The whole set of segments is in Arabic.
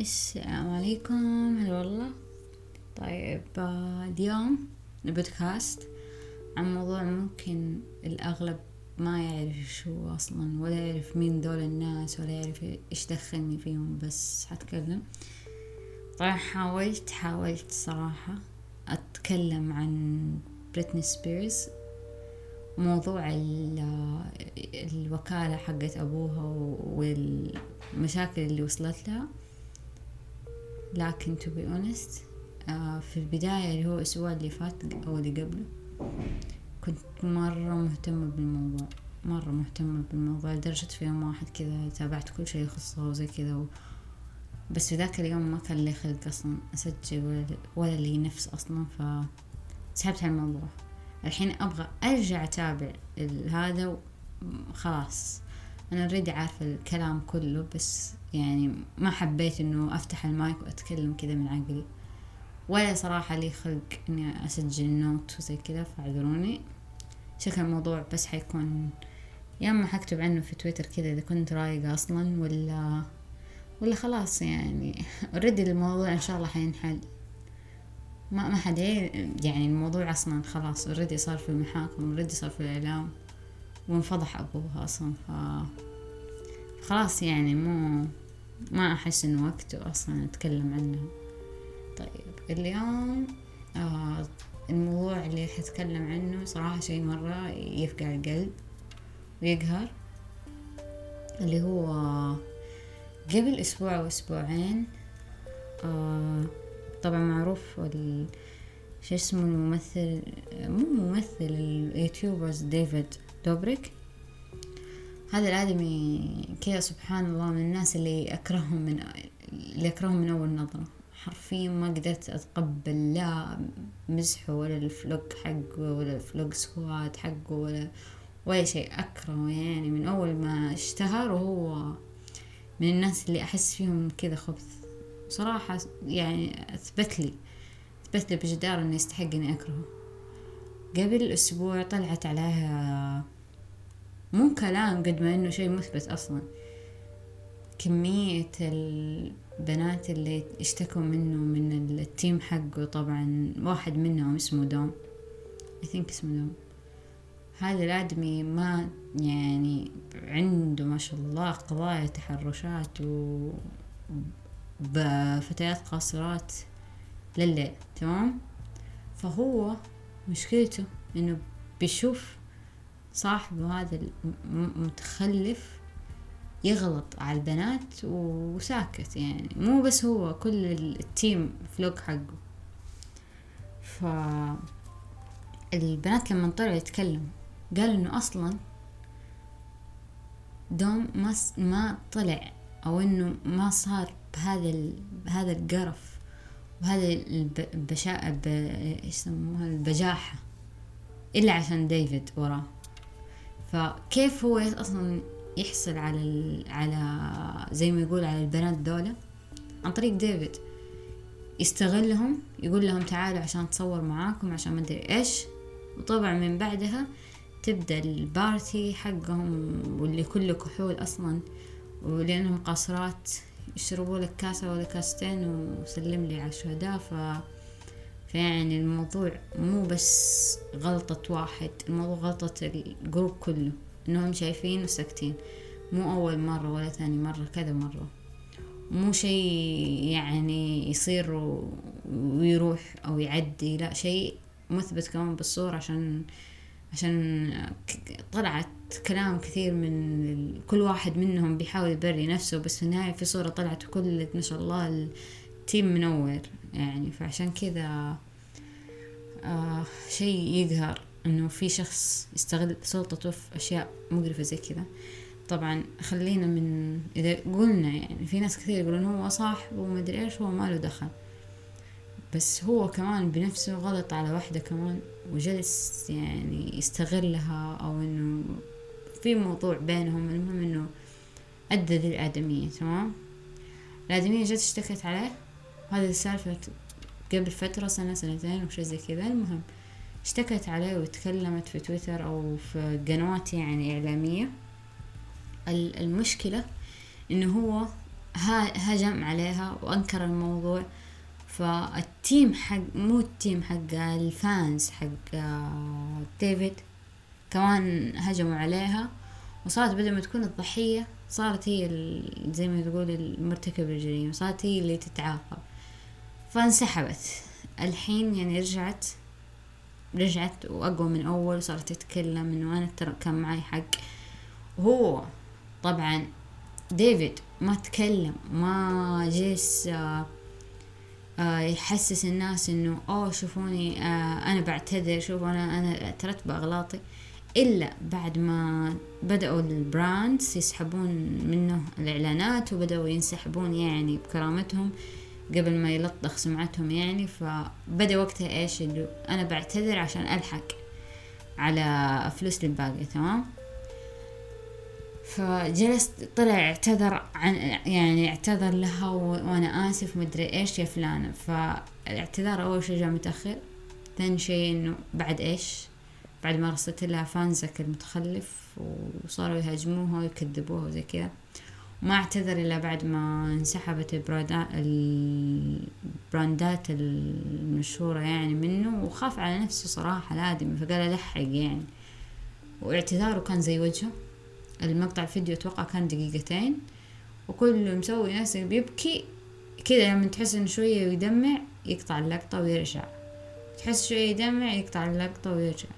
السلام عليكم. هلا والله. طيب آه، اليوم البودكاست عن موضوع ممكن الأغلب ما يعرف شو أصلا ولا يعرف مين دول الناس ولا يعرف إيش دخلني فيهم بس حتكلم. طبعا حاولت حاولت صراحة أتكلم عن بريتني سبيرز موضوع الوكالة حقت أبوها والمشاكل اللي وصلت لها. لكن be honest آه في البداية اللي هو الأسبوع اللي فات أو اللي قبله كنت مرة مهتمة بالموضوع مرة مهتمة بالموضوع لدرجة في يوم واحد كذا تابعت كل شيء يخصه وزي كذا و... بس في ذاك اليوم ما كان لي خلق أصلا أسجل ولا, ولا لي نفس أصلا ف سحبت على الموضوع. الحين أبغى أرجع أتابع هذا خلاص. أنا already عارفة الكلام كله بس يعني ما حبيت إنه أفتح المايك وأتكلم كذا من عقلي. ولا صراحة لي خلق إني أسجل note وزي كذا فاعذروني. شكل الموضوع بس حيكون يا إما حكتب عنه في تويتر كذا إذا كنت رايقة أصلا ولا ولا خلاص يعني. already الموضوع إن شاء الله حينحل. ما ما حد يعني الموضوع أصلا خلاص already صار في المحاكم already صار في الإعلام وانفضح أبوها أصلا ف خلاص يعني مو ما أحس إنه وقته أصلا أتكلم عنه طيب اليوم آه الموضوع اللي حتكلم عنه صراحة شي مرة يفقع القلب ويقهر اللي هو قبل أسبوع أو أسبوعين آه طبعا معروف. شو اسمه الممثل مو ممثل ال YouTubers ديفيد دوبريك. هذا الآدمي كذا سبحان الله من الناس اللي أكرههم من اللي أكرههم من أول نظرة. حرفيا ما قدرت أتقبل لا مزحه ولا ال vlog حقه ولا ال Vlog Squad حقه ولا ولا شيء. أكرهه يعني من أول ما اشتهر وهو من الناس اللي أحس فيهم كذا خبث. صراحة يعني أثبت لي أثبت لي بجدارة إنه يستحق إني أكرهه. قبل أسبوع طلعت عليها مو كلام قد ما إنه شيء مثبت أصلا. كمية البنات اللي اشتكوا منه من التيم حقه طبعا واحد منهم اسمه دوم. I think اسمه دوم. هذا الآدمي ما يعني عنده ما شاء الله قضايا تحرشات و بفتيات قاصرات لليل تمام؟ فهو مشكلته إنه بيشوف صاحبه هذا المتخلف يغلط على البنات وساكت يعني. مو بس هو كل التيم فلوق حقه. ف البنات لما طلعوا يتكلم قال إنه أصلا دوم ما ما طلع أو إنه ما صار بهذا بهذا القرف وهذا البشاء ب... إيش يسموها؟ البجاحة إلا عشان ديفيد وراه. فكيف هو أصلا يحصل على. على زي ما يقول على البنات دولة عن طريق ديفيد يستغلهم يقول لهم تعالوا عشان تصور معاكم عشان ما أدري إيش وطبعا من بعدها تبدأ ال party حقهم واللي كله كحول أصلا ولأنهم قاصرات يشربوا لك كاسة ولا كاستين وسلم لي على الشهداء ف فيعني الموضوع مو بس غلطة واحد الموضوع غلطة ال group كله إنهم شايفين وساكتين. مو أول مرة ولا ثاني مرة كذا مرة. مو شيء يعني يصير ويروح أو يعدي لا شيء مثبت كمان بالصورة عشان عشان طلعت كلام كثير من كل واحد منهم بيحاول يبري نفسه بس في النهاية في صورة طلعت وكل ما شاء الله التيم منور يعني. فعشان كذا آه شيء يقهر إنه في شخص يستغل سلطته في أشياء مقرفة زي كذا. طبعا خلينا من إذا قلنا يعني في ناس كثير يقولون هو صاحب ومدري إيش هو ما له دخل. بس هو كمان بنفسه غلط على واحدة كمان وجلس يعني يستغلها أو إنه في موضوع بينهم المهم إنه أدى ذي الآدمية تمام؟ الآدمية جت اشتكت عليه. هذه السالفة قبل فترة سنة سنتين وشي زي كذا. المهم اشتكت عليه وتكلمت في تويتر أو في قنوات يعني إعلامية. المشكلة إنه هو هجم عليها وأنكر الموضوع. فال team حق مو ال team حق ال fans حق آه، ديفيد كمان هجموا عليها. وصارت بدل ما تكون الضحية صارت هي زي ما تقول المرتكب الجريمة صارت هي اللي تتعاقب. فانسحبت. الحين يعني رجعت رجعت وأقوى من أول صارت تتكلم إنه أنا ترى كان معي حق. وهو طبعا ديفيد ما تكلم ما جلس آه آه يحسس الناس إنه أوه شوفوني آه أنا بعتذر شوفوا أنا أنا اعترفت بأغلاطي. إلا بعد ما بدأوا ال brands يسحبون منه الإعلانات وبدأوا ينسحبون يعني بكرامتهم قبل ما يلطخ سمعتهم يعني فبدأ وقتها إيش اللي أنا بعتذر عشان ألحق على فلوس الباقية تمام؟ فجلس طلع اعتذر عن يعني اعتذر لها وأنا آسف مدري إيش يا فلانة. فالاعتذار أول شي جاء متأخر. ثاني شي إنه بعد إيش؟ بعد ما رصدت لها فانزك المتخلف وصاروا يهاجموها ويكذبوها وزي كذا. ما اعتذر إلا بعد ما انسحبت البراندات المشهورة يعني منه وخاف على نفسه صراحة الادمي فقال ألحق يعني. واعتذاره كان زي وجهه. المقطع الفيديو أتوقع كان دقيقتين. وكله مسوي نفسه بيبكي كذا لما تحس إنه شوية يدمع يقطع اللقطة ويرجع. تحس شوية يدمع يقطع اللقطة ويرجع.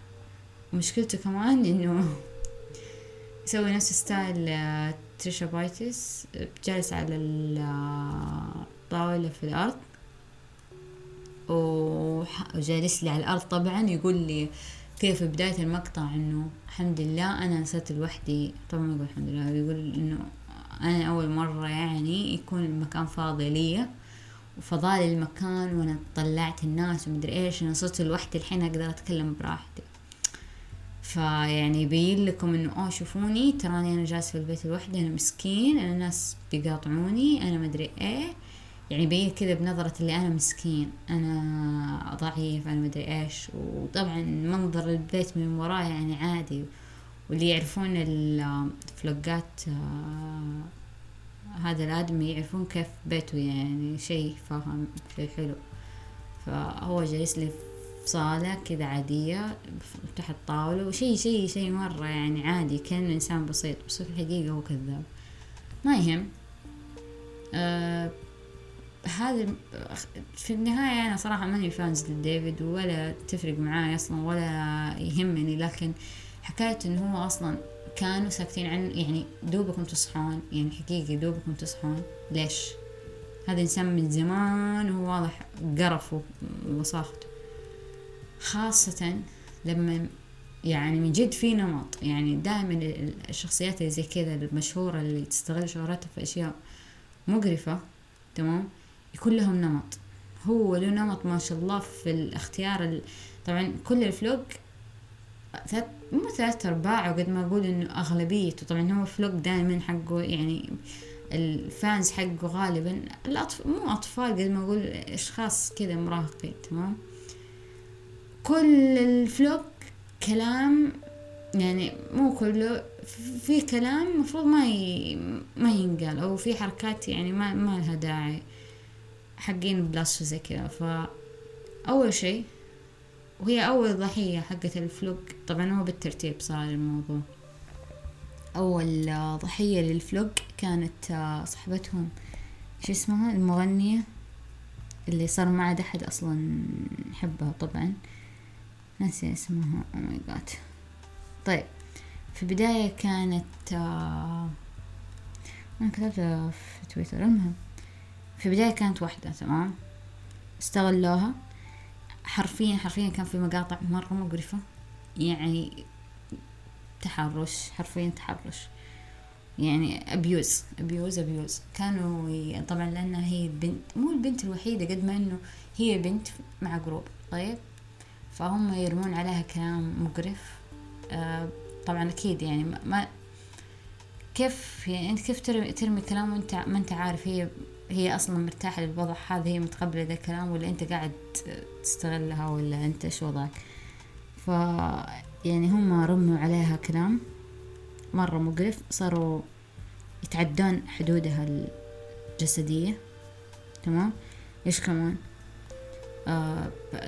مشكلته كمان إنه يسوي نفس style آه، تريشا بايتاس جالس على الطاولة في الأرض. وجالس لي على الأرض. طبعا يقول لي كيف بداية المقطع إنه الحمد لله أنا نسيت لوحدي. طبعا يقول الحمد لله يقول إنه أنا أول مرة يعني يكون المكان فاضي لي. وفضال المكان وأنا طلعت الناس ومدري إيش أنا صرت لوحدي الحين أقدر أتكلم براحتي. فيعني يبين لكم إنه آه شوفوني تراني أنا جالس في البيت لوحدي أنا مسكين أنا الناس بيقاطعوني أنا مدري إيه. يعني يبين كذا بنظرة اللي أنا مسكين أنا ضعيف أنا مدري إيش. وطبعا منظر البيت من وراه يعني عادي. واللي يعرفون الفلوقات آه، هذا الآدمي يعرفون كيف بيته يعني شيء فاهم؟ شيء حلو. فهو جالس لي في صالة كذا عادية تحت طاولة وشي شي شي مرة يعني عادي كأنه إنسان بسيط بس في الحقيقة هو كذاب. ما يهم. أه هذا في النهاية أنا صراحة ماني فانز لديفيد ولا تفرق معاي أصلا ولا يهمني لكن حكاية إنه هو أصلا كانوا ساكتين عن يعني دوبكم تصحون يعني حقيقي دوبكم تصحون. ليش؟ هذا إنسان من زمان وهو واضح قرفه وصاخته خاصة لما يعني من جد في نمط. يعني دائما الشخصيات اللي زي كذا المشهورة اللي تستغل شهرتها في أشياء مقرفة تمام؟ يكون لهم نمط. هو له نمط ما شاء الله في الاختيار ال... طبعا كل ال vlog ثلاث مو ثلاث أرباع وقد ما أقول إنه أغلبيته. طبعا هو vlog دائما حقه يعني ال fans حقه غالبا. الاطفال مو أطفال قد ما أقول أشخاص كذا مراهقين تمام؟ كل ال vlog كلام يعني مو كله في كلام مفروض ما ي... ما ينقال أو في حركات يعني ما ما لها داعي. حقين plus زي كذا. فأول شي وهي أول ضحية حقت ال vlog طبعا هو بالترتيب صار الموضوع. أول ضحية لل vlog كانت صاحبتهم شو اسمها؟ المغنية اللي صار ما عاد أحد أصلا يحبها طبعا. ناسي اسمها oh my God طيب. في البداية كانت آه أنا كتبتها في تويتر. المهم في البداية كانت واحدة تمام؟ استغلوها. حرفيا حرفيا كان في مقاطع مرة مقرفة يعني تحرش حرفيا تحرش. يعني abuse abuse abuse كانوا طبعا لأنها هي البنت مو البنت الوحيدة قد ما إنه هي بنت مع group طيب. فهم يرمون عليها كلام مقرف. آه طبعا أكيد يعني ما كيف يعني أنت كيف ترمي, ترمي كلام وأنت ما أنت عارف هي هي أصلا مرتاحة للوضع هذا هي متقبلة ذا الكلام ولا أنت قاعد تستغلها ولا أنت إيش وضعك؟ ف يعني هم رموا عليها كلام مرة مقرف صاروا يتعدون حدودها جسدية تمام؟ إيش كمان؟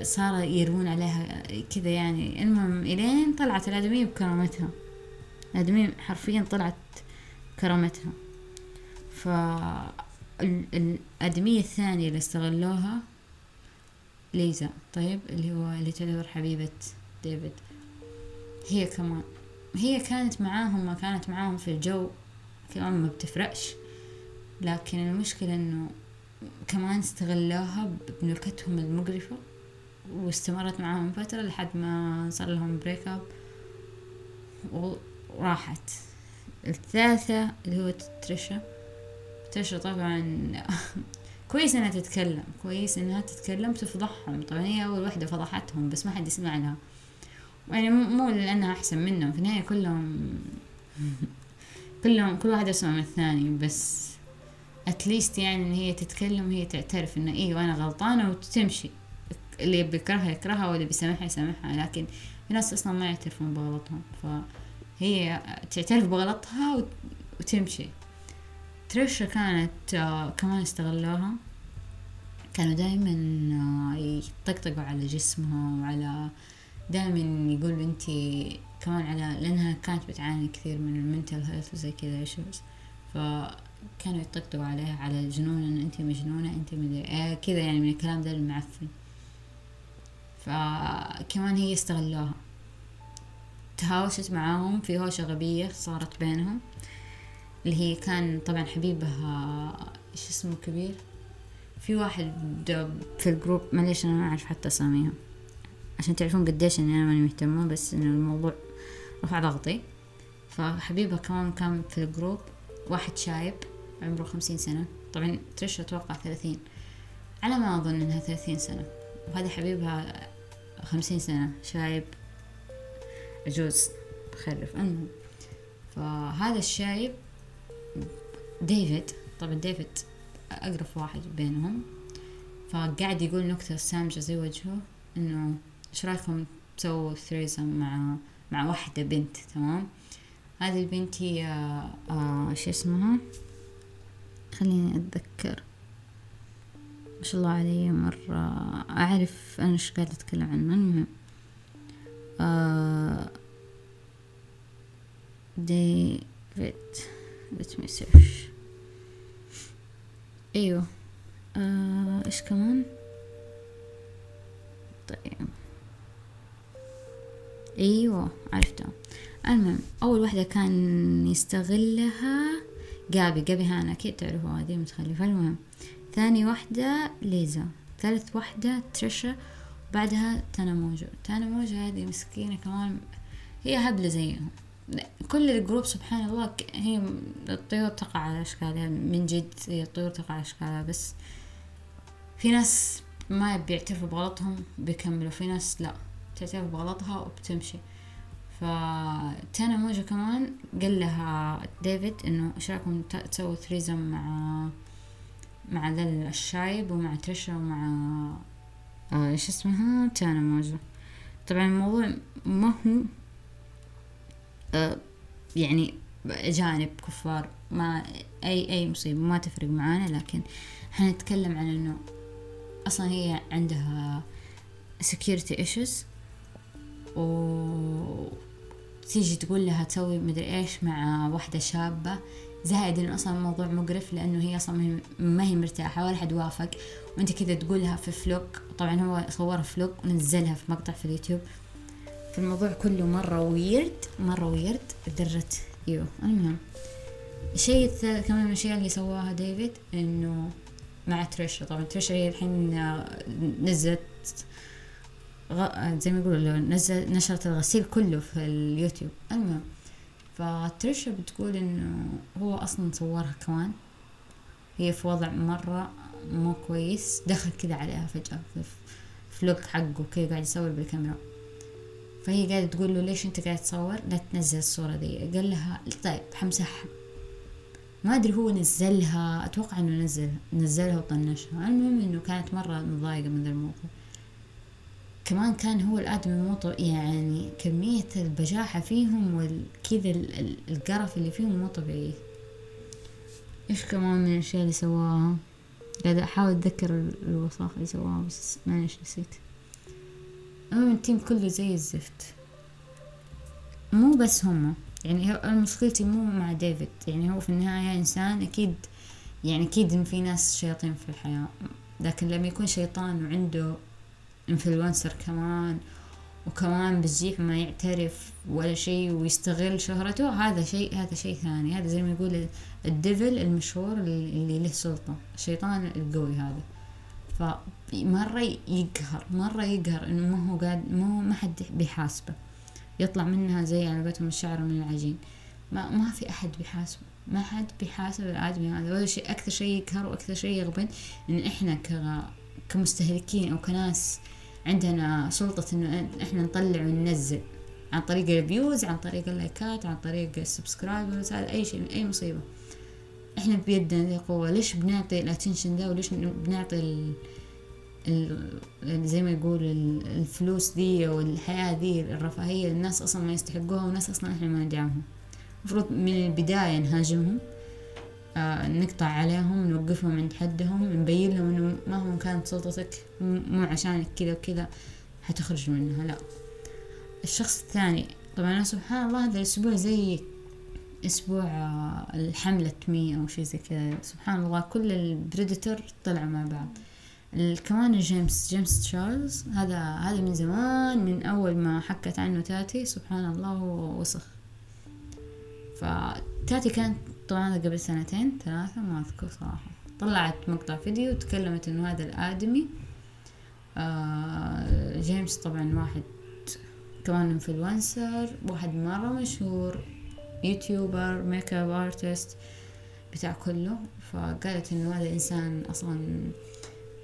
صار يروون عليها كذا يعني. المهم إلين طلعت الآدمية بكرامتها. الآدمية حرفيا طلعت كرامتها ف الآدمية الثانية اللي استغلوها ليزا طيب اللي هو اللي تعتبر حبيبة ديفيد. هي كمان هي كانت معاهم ما كانت معاهم في الجو. كمان ما بتفرقش. لكن المشكلة إنه كمان استغلوها بنكتهم المقرفة واستمرت معاهم فترة لحد ما صار لهم break up وراحت. الثالثة اللي هو تريشا. تريشا طبعا كويس إنها تتكلم كويس إنها تتكلم تفضحهم. طبعا هي أول وحدة فضحتهم بس ما حد يسمع لها. يعني مو لأنها أحسن منهم في النهاية كلهم كلهم كل واحد اسمع من الثاني بس. at least يعني إن هي تتكلم هي تعترف إنه أيوه أنا غلطانة وتمشي. اللي بيكرهها يكرهها واللي بيسامحها يسامحها. لكن في ناس أصلا ما يعترفون بغلطهم. فهي تعترف بغلطها وتمشي. تريشا كانت آه، كمان استغلوها. كانوا دايما آه، يطقطقوا على جسمها وعلى دائما يقول انت كمان على لأنها كانت بتعاني كثير من ال mental health وزي كذا issues فكانوا يطقطقوا عليها على جنون إن انت مجنونة انت مدري إيه كذا يعني من الكلام ده المعفن. فكمان هي استغلوها. تهاوشت معاهم في هوشة غبية صارت بينهم اللي هي كان طبعا حبيبها إيش اسمه كبير؟ في واحد في الجروب معليش أنا ما أعرف حتى أساميهم. عشان تعرفون قديش إني أنا ماني مهتمة بس إنه الموضوع رفع ضغطي. فحبيبها كمان كان في ال group واحد شايب. عمره خمسين سنة. طبعا ترش أتوقع ثلاثين. على ما أظن إنها ثلاثين سنة. وهذا حبيبها خمسين سنة شايب عجوز. بخرف المهم فهذا الشايب ديفيد. طبعا ديفيد أقرب واحد بينهم. فقاعد يقول نكتة سامجة زي وجهه إنه إيش رأيكم تسووا ثريزم مع مع واحدة بنت؟ تمام. هذه البنت هي آه شو اسمها؟ خليني أتذكر. ما شاء الله علي مرة أعرف أنا إيش قاعدة أتكلم عنه المهم ديفيد let me search. أيوه. آه إيش كمان؟ طيب. أيوه عرفتها المهم أول واحدة كان يستغلها جابي جابي هانا أكيد تعرفوا هذه متخلفة. المهم ثاني واحدة ليزا ثالث واحدة تريشا بعدها تانا موجو. تانا موجو هذه مسكينة كمان هي هبلة زيهم. كل الجروب سبحان الله هي الطيور تقع على أشكالها من جد هي الطيور تقع على أشكالها بس في ناس ما بيعترفوا بغلطهم بيكملوا. في ناس لا تعترف بغلطها وبتمشي. فتانا موجة كمان قال لها ديفيد إنه إيش رأيكم تسووا ثريزم مع مع ذا الشايب ومع تريشا ومع آه، إيش اسمها؟ تانا موجة. طبعا الموضوع ما هو آه، يعني أجانب كفار ما أي أي مصيبة ما تفرق معانا لكن حنتكلم عن إنه أصلا هي عندها issues و تيجي تقول لها تسوي مدري إيش مع واحدة شابة. زائد انه أصلا الموضوع مقرف لأنه هي أصلا ما هي مرتاحة ولا حد وافق. وأنت كذا تقولها في فلوك. طبعا هو صورها فلوك ونزلها في مقطع في اليوتيوب. فالموضوع كله مرة ويرد مرة ويرد لدرجة يو المهم الشيء الثالث كمان من الأشياء اللي سواها ديفيد إنه مع تريشا. طبعا تريشا هي الحين نزلت غ... زي ما يقولوا نزل نشرت الغسيل كله في اليوتيوب. المهم فتريشا بتقول إنه هو أصلا صورها كمان. هي في وضع مرة مو كويس. دخل كذا عليها فجأة في فلوق حقه كذا قاعد يصور بالكاميرا. فهي قاعدة تقول له ليش أنت قاعد تصور؟ لا تنزل الصورة دي. قال لها طيب حمسحها. ما أدري هو نزلها. أتوقع إنه نزل نزلها وطنشها. المهم إنه كانت مرة مضايقة من ذا الموضوع كمان كان هو الآدمي مو يعني كمية البجاحة فيهم والكذا القرف اللي فيهم مو طبيعي. إيش كمان من الأشياء اللي سواها؟ قاعدة أحاول أتذكر الوساخة اللي سواها بس معلش نسيت. المهم ال team كله زي الزفت. مو بس هم يعني مشكلتي مو مع ديفيد يعني هو في النهاية إنسان أكيد يعني أكيد إن في ناس شياطين في الحياة لكن لما يكون شيطان وعنده influence كمان وكمان بزيح ما يعترف ولا شيء ويستغل شهرته. هذا شيء هذا شيء ثاني. هذا زي ما يقول الديفل المشهور اللي له سلطة. الشيطان القوي هذا. فمرة يقهر مرة يقهر إنه ما هو قاعد ما ما حد بيحاسبه. يطلع منها زي على قولتهم الشعر من العجين. ما ما في أحد بيحاسبه. ما حد بيحاسب الآدمي هذا. ولا شيء أكثر شيء يقهر وأكثر شيء يغبن إن إحنا كمستهلكين أو كناس عندنا سلطة إنه إحنا نطلع وننزل عن طريق ال views عن طريق اللايكات عن طريق ال subscribers هذا أي شيء أي مصيبة. إحنا بيدنا ذي قوة ليش بنعطي ال attention ده؟ وليش بنعطي ال... ال... زي ما يقول الفلوس دي والحياة دي الرفاهية. الناس أصلا ما يستحقوها والناس أصلا إحنا ما ندعمهم. المفروض من البداية نهاجمهم. نقطع عليهم نوقفهم عند حدهم نبين لهم إنه مهما كانت سلطتك مو عشانك كذا وكذا حتخرج منها لا. الشخص الثاني طبعا سبحان الله هذا الأسبوع زي أسبوع آه الحملة Me Too شي زي كذا. سبحان الله كل ال predator طلعوا مع بعض. كمان جيمس جيمس تشارلز هذا هذا من زمان من أول ما حكت عنه تاتي سبحان الله وسخ. فتاتي كانت طبعا قبل سنتين ثلاثة ما أذكر صراحة. طلعت مقطع فيديو تكلمت إنه هذا الآدمي آه جيمس طبعا واحد كمان influencer واحد مرة مشهور YouTuber makeup artist بتاع كله. فقالت إنه هذا الانسان أصلا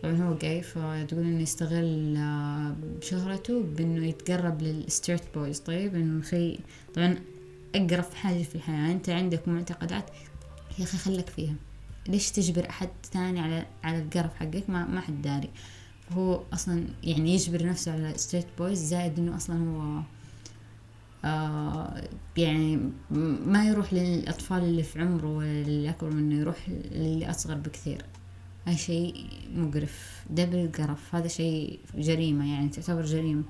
طبعا هو جاي فتقول إنه يستغل آه، شهرته بإنه يتقرب لل straight boys طيب إنه شيء طبعا أقرف حاجة في الحياة أنت عندك معتقدات يا أخي خلك فيها. ليش تجبر أحد ثاني على على القرف حقك؟ ما ما حد داري. هو أصلا يعني يجبر نفسه على straight boys زائد إنه أصلا هو آه يعني ما يروح للأطفال اللي في عمره ولا اللي أكبر منه يروح للي أصغر بكثير. هاي شيء مقرف double قرف. هذا شيء جريمة يعني تعتبر جريمة.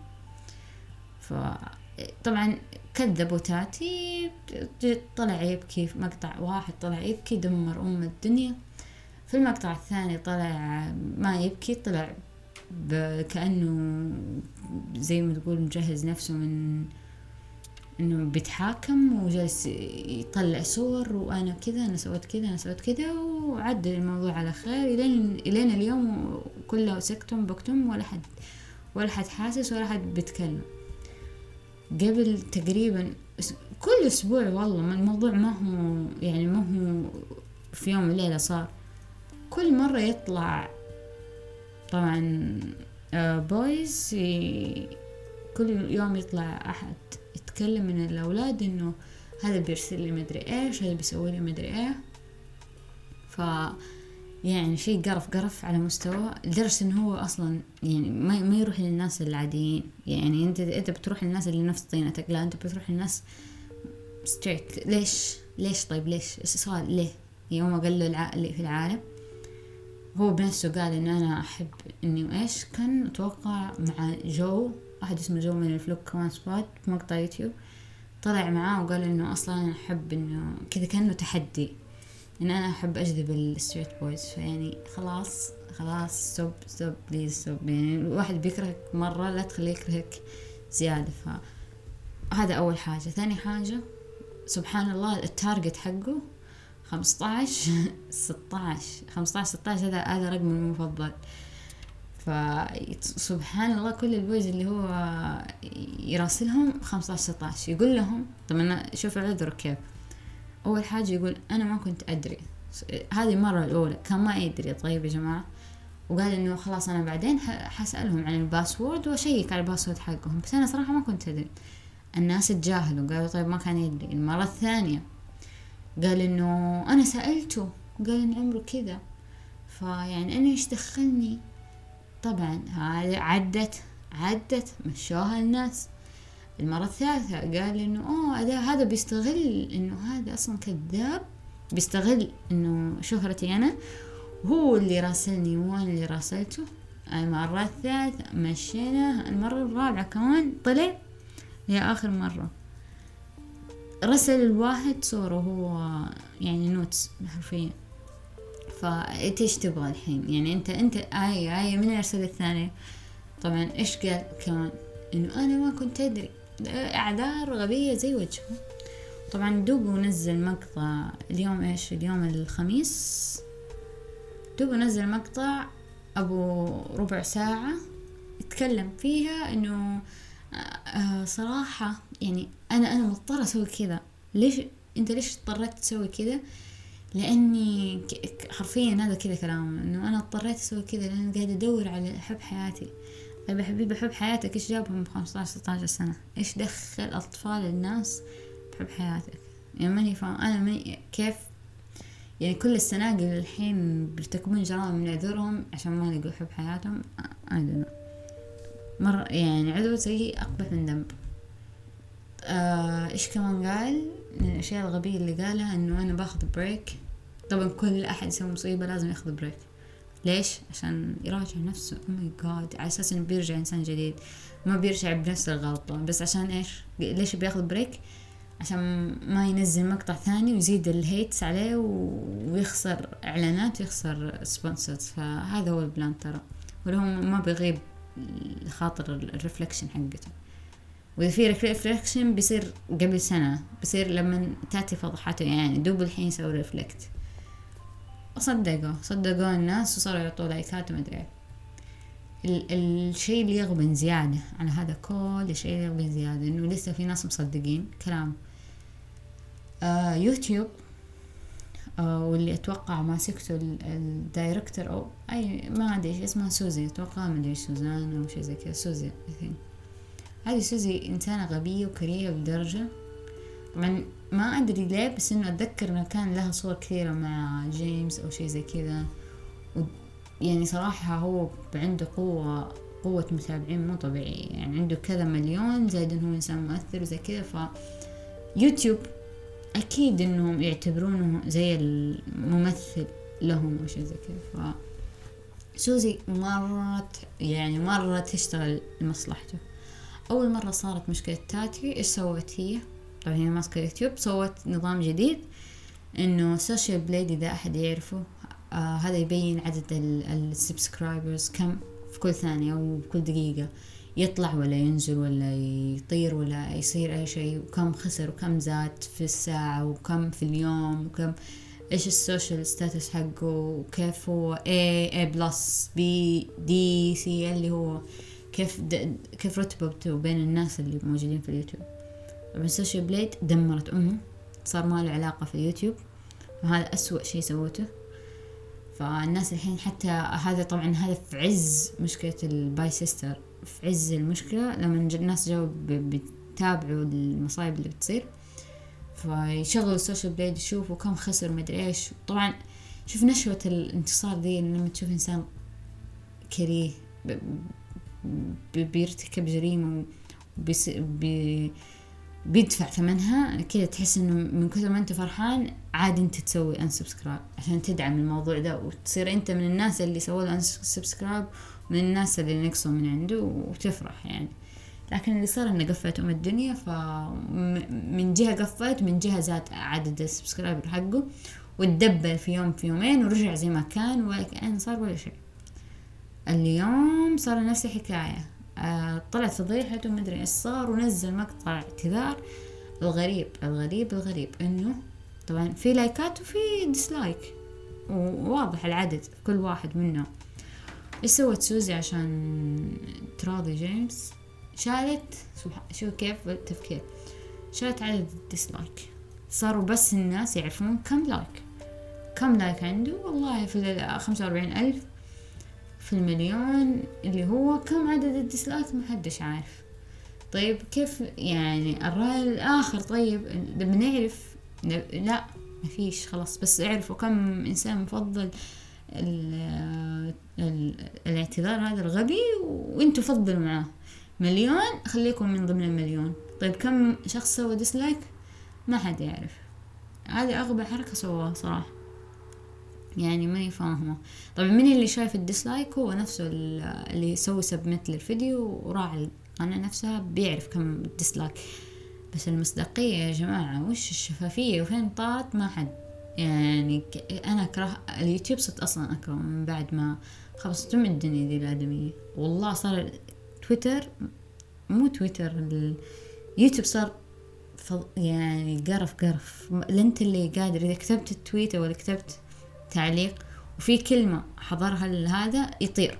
فطبعا كذبوا تاتي طلع يبكي في مقطع واحد طلع يبكي دمر أم الدنيا. في المقطع الثاني طلع ما يبكي طلع كأنه زي ما تقول مجهز نفسه من إنه بيتحاكم وجالس يطلع صور وأنا كذا أنا سويت كذا أنا سويت كذا وعدل الموضوع على خير. الين إلين اليوم كله سكتم بكتم ولا حد ولا حد حاسس ولا حد بيتكلم. قبل تقريبا كل أسبوع والله الموضوع ما هو يعني ما هو في يوم وليلة صار. كل مرة يطلع طبعا بويز آه، كل يوم يطلع أحد يتكلم من الأولاد إنه هذا بيرسل لي مدري إيش هذا بيسوي لي مدري إيه. ف يعني شيء قرف قرف على مستوى لدرجة إنه هو أصلا يعني ما, ما يروح للناس العاديين. يعني أنت أنت بتروح للناس اللي نفس طينتك لا أنت بتروح للناس straight ليش؟ ليش طيب؟ ليش؟ السؤال؟ ليه؟ يوم قال له اللي في العالم؟ هو بنفسه قال إن أنا أحب إني إيش كان أتوقع مع جو واحد اسمه جو من ال vlog كمان سبوت مقطع يوتيوب طلع معاه وقال إنه أصلا أنا أحب إنه كذا كأنه تحدي. ان أنا أحب أجذب ال straight boys فيعني خلاص خلاص stop stop please stop يعني الواحد بيكرهك مرة لا تخليه يكرهك زيادة. فهذا أول حاجة. ثاني حاجة سبحان الله ال target حقه خمسطعش ستاش خمسطعش ستاش هذا هذا رقمي المفضل. فسبحان الله كل ال boys اللي هو يراسلهم خمسطعش ستاش يقول لهم طبعا شوف العذر كيف. أول حاجة يقول أنا ما كنت أدري. هذه المرة الأولى كان ما يدري. طيب يا جماعة. وقال إنه خلاص أنا بعدين حسألهم عن الباسورد وأشيك على الباسورد حقهم. بس أنا صراحة ما كنت أدري. الناس تجاهلوا. قالوا طيب ما كان يدري. المرة الثانية قال إنه أنا سألته. قال إن عمره كذا. فيعني أنا إيش دخلني؟ طبعا عدت عدت مشوها الناس. المرة الثالثة قال إنه أوه هذا بيستغل إنه هذا أصلا كذاب بيستغل إنه شهرتي أنا وهو اللي راسلني وأنا اللي راسلته. المرة الثالثة مشينا المرة الرابعة كمان طلع هي آخر مرة. رسل الواحد صورة هو يعني نوتس حرفيا. فانت إيش تبغى الحين؟ يعني أنت أنت آية آية من ارسل الثانية. طبعا إيش قال؟ كمان إنه أنا ما كنت أدري. أعذار غبية زي وجهه. طبعا دوبو نزل مقطع اليوم إيش؟ اليوم الخميس. دوبو نزل مقطع أبو ربع ساعة يتكلم فيها إنه آه صراحة يعني أنا أنا مضطرة أسوي كذا. ليش؟ أنت ليش اضطريت تسوي كذا؟ لأني حرفيا هذا كذا كلام إنه أنا اضطريت أسوي كذا لأن قاعدة أدور على حب حياتي. يا حبيبي حب حياتك. إيش جابهم بخمسطعش ستاشر سنة؟ إيش دخل أطفال الناس بحب حياتك؟ يعني ماني فاهم أنا ماني كيف؟ يعني كل السناقل الحين بيرتكبون جرائم نعذرهم عشان ما يلقوا حب حياتهم. أنا مرة يعني عذر سيء أقبح من ذنب. آه إيش كمان قال؟ من الأشياء الغبية اللي قالها إنه أنا باخذ break طبعا كل أحد يسوي مصيبة لازم ياخذ break ليش؟ عشان يراجع نفسه. oh my God على أساس إنه بيرجع إنسان جديد. ما بيرجع بنفس الغلطة. بس عشان إيش؟ ليش بياخذ break؟ عشان ما ينزل مقطع ثاني ويزيد ال hates عليه ويخسر إعلانات ويخسر sponsors فهذا هو ال plan ترى. ولو ما بيغيب خاطر ال reflection حقته. وإذا في reflection بيصير قبل سنة. بيصير لما تاتي فضحته يعني. دوب الحين يسوي reflect صدقوا صدقوا الناس وصاروا يعطوا لايكات وما ادري الشيء اللي يغبن زيادة على هذا كل الشيء اللي يغبن زيادة انه لسه في ناس مصدقين كلام آه يوتيوب آه واللي أتوقع ماسكته ال director أو أي ما ادري إيش اسمها سوزي. أتوقع ما ادري سوزان أو شيء زي كذا. سوزي هذه سوزي إنسانة غبية وكريهة بدرجة. طبعا ما ادري ليه بس إنه أتذكر إنه كان لها صور كثيرة مع جيمس أو شيء زي كذا. يعني صراحة هو عنده قوة قوة متابعين مو طبيعية. يعني عنده كذا مليون زائد إنه هو إنسان مؤثر وزي كذا ف يوتيوب أكيد إنهم يعتبرونه زي الممثل لهم أو شيء زي كذا. ف سوزي مرة يعني مرة تشتغل لمصلحته. أول مرة صارت مشكلة تاتي إيش سوت هي؟ طبعا هي ماسكة يوتيوب سوت نظام جديد إنه Social Blade إذا أحد يعرفه. آه هذا يبين عدد ال subscribers كم في كل ثانية أو بكل دقيقة. يطلع ولا ينزل ولا يطير ولا يصير أي شيء وكم خسر وكم زاد في الساعة وكم في اليوم وكم إيش ال social stats حقه وكيف هو A A plus B D C اللي هو كيف كيف رتبته بين الناس اللي موجودين في اليوتيوب. طبعا ال Social Blade دمرت أمه. صار ما له علاقة في اليوتيوب وهذا أسوأ شيء سوته فالناس الحين حتى هذا طبعا هذا في عز مشكلة ال bye sister. في عز المشكلة لما الناس جو بيتابعوا المصايب اللي بتصير. فيشغلوا ال Social Blade يشوفوا كم خسر مدري إيش. طبعا شوف نشوة الانتصار دي لما تشوف إنسان كريه بيرتكب جريمة بي بيدفع ثمنها كذا تحس إنه من كثر ما أنت فرحان عادي أنت تسوي unsubscribe عشان تدعم الموضوع ده وتصير أنت من الناس اللي سووا له unsubscribe من الناس اللي نقصوا من عنده وتفرح يعني. لكن اللي صار إنه قفلت أم الدنيا فمن جهة قفلت من جهة زاد عدد ال subscriber حقه وتدبل في يوم في يومين ورجع زي ما كان ولا كأن صار ولا شيء. اليوم صار نفس الحكاية. آه طلعت فضيحته مدري إيش صار ونزل مقطع اعتذار. الغريب الغريب الغريب إنه طبعا في لايكات وفي dislike وواضح العدد كل واحد منه إيش سوت سوزي عشان تراضي جيمس؟ شالت شوف كيف التفكير. شالت عدد ال dislike صاروا بس الناس يعرفون كم like كم like عنده؟ والله في خمسة وأربعين ألف في المليون اللي هو كم عدد ال dislike ما حدش عارف. طيب كيف يعني الرأي الآخر؟ طيب لما نعرف لا ما فيش خلاص بس اعرفوا كم إنسان مفضل الاعتذار هذا الغبي وانتوا فضلوا معاه. مليون؟ خليكم من ضمن المليون. طيب كم شخص سوى dislike؟ ما حد يعرف. هذه أغبى حركة سواها صراحة. يعني ماني فاهمة. طبعا من اللي شايف ال dislike؟ هو نفسه اللي يسوي submit للفيديو وراعي القناة نفسها بيعرف كم dislike بس المصداقية يا جماعة وش الشفافية؟ وفين طارت ما حد. يعني أنا أكره اليوتيوب صرت أصلا أكره من بعد ما خلاص تم الدنيا دي الآدمية. والله صار تويتر مو تويتر اليوتيوب صار يعني قرف قرف. انت اللي قادر إذا كتبت ال tweet ولا كتبت تعليق وفي كلمة حظرها لهذا يطير.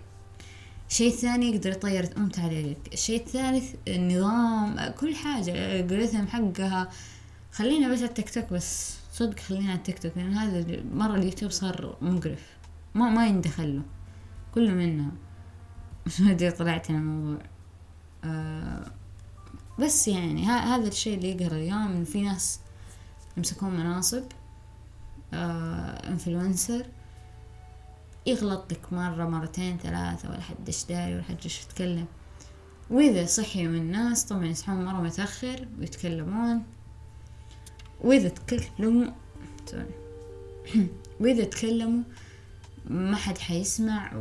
شيء ثاني يقدر يطير أم تعليقك الشيء الثالث النظام كل حاجة ال algorithm حقها. خلينا بس التيك توك بس. صدق خلينا التيك توك لأن هذا مرة اليوتيوب صار مقرف. ما ما يندخل له. كله منها ما طلعت عن الموضوع. آه بس يعني هذا الشيء اللي يقهر اليوم إن في ناس يمسكون مناصب. آه انفلونسر يغلط لك مرة مرتين ثلاثة ولا حد إيش داري ولا حد إيش يتكلم. وإذا صحي من الناس طبعا يصحون مرة متأخر ويتكلمون. وإذا تكلموا وإذا تكلموا ما حد حيسمع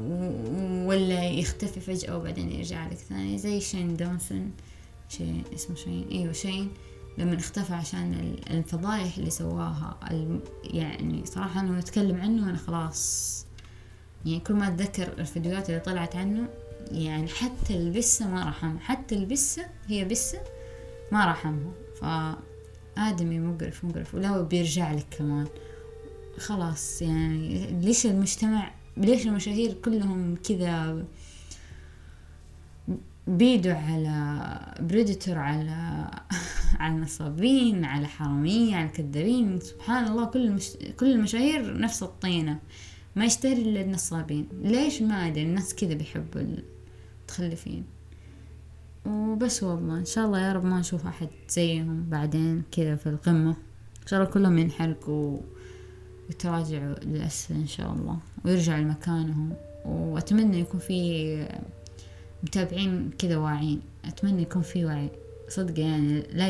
ولا يختفي فجأة وبعدين يرجع لك ثاني. زي شين دونسون شين اسمه شين؟ إيوه شين. لما اختفى عشان الفضايح اللي سواها يعني صراحة أنا أتكلم عنه أنا خلاص. يعني كل ما أتذكر الفيديوهات اللي طلعت عنه يعني حتى البسة ما رحمها حتى البسة هي بسة ما رحمها. فآدمي مقرف مقرف. ولو بيرجع لك كمان. خلاص يعني ليش المجتمع ليش المشاهير كلهم كذا بيدوا على بريدتور على على نصابين على حرامية على كذابين سبحان الله كل المش... كل المشاهير نفس الطينة. ما يشتري إلا النصابين. ليش؟ ما أدري. الناس كذا بيحبوا المتخلفين. وبس والله. إن شاء الله يا رب ما نشوف أحد زيهم بعدين كذا في القمة. إن شاء الله كلهم ينحرقوا ويتراجعوا للأسفل إن شاء الله. ويرجعوا لمكانهم. وأتمنى يكون في متابعين كذا واعيين. أتمنى يكون في وعي صدق يعني لا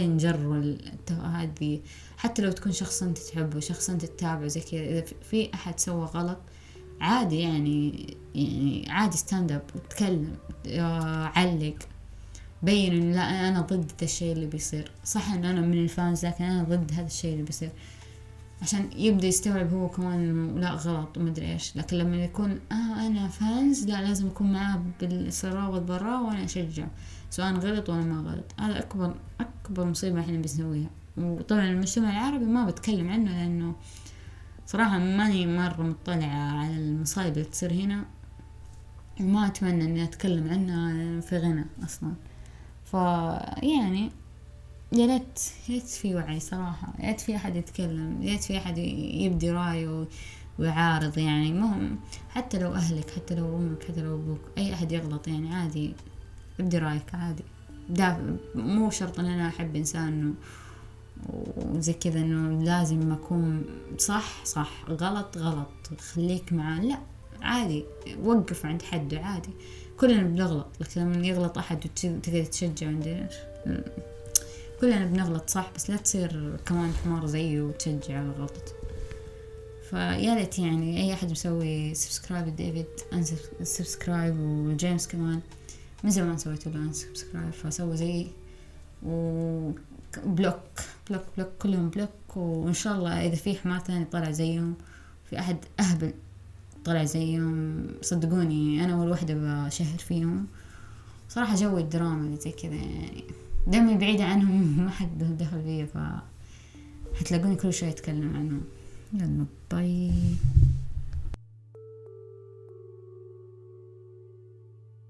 التفاهات دي حتى لو تكون شخص أنت تحبه شخص أنت تتابعه زي كذا إذا في أحد سوى غلط عادي يعني يعني عادي stand up تكلم علق بين انه لا أنا ضد الشيء اللي بيصير. صح إن أنا من ال fans لكن أنا ضد هذا الشيء اللي بيصير. عشان يبدأ يستوعب هو كمان لا غلط ومدري إيش. لكن لما يكون آه أنا fans لا لازم أكون معاه بالسراء والضراء وأنا أشجع. سواء غلط ولا ما غلط. هذا أكبر أكبر مصيبة إحنا بنسويها. وطبعا المجتمع العربي ما بتكلم عنه لأنه صراحة ماني مرة مطلعة على المصايب اللي تصير هنا. وما أتمنى إني أتكلم عنها في غنى أصلا. فيعني يا ريت يا ريت في وعي صراحة يا ريت في أحد يتكلم يا ريت في أحد يبدي رأيه ويعارض يعني. مهم حتى لو أهلك حتى لو أمك حتى لو أبوك أي أحد يغلط يعني عادي ابدي رأيك عادي. دا مو شرط إن أنا أحب إنسان وزي كذا إنه لازم أكون صح صح. غلط غلط. خليك معاه. لا عادي. وقف عند حده عادي. كلنا بنغلط لكن لما يغلط أحد وتقدر تشجع عندنا. كلنا بنغلط صح بس لا تصير كمان حمار زيه وتشجع على غلطته فيا ريت يعني أي أحد مسوي subscribe لديفيد subscribe وجيمس كمان. من زمان سويت له subscribe فسوي زي و block block block كلهم block. وإن شاء الله إذا في حمار ثاني طلع زيهم في أحد أهبل طلع زيهم صدقوني أنا اول وحده بشهر فيهم. صراحة جو الدراما اللي زي كذا يعني. دمي بعيدة عنهم ما حد دخل فيا ف كل شوي أتكلم عنهم. يلا باي.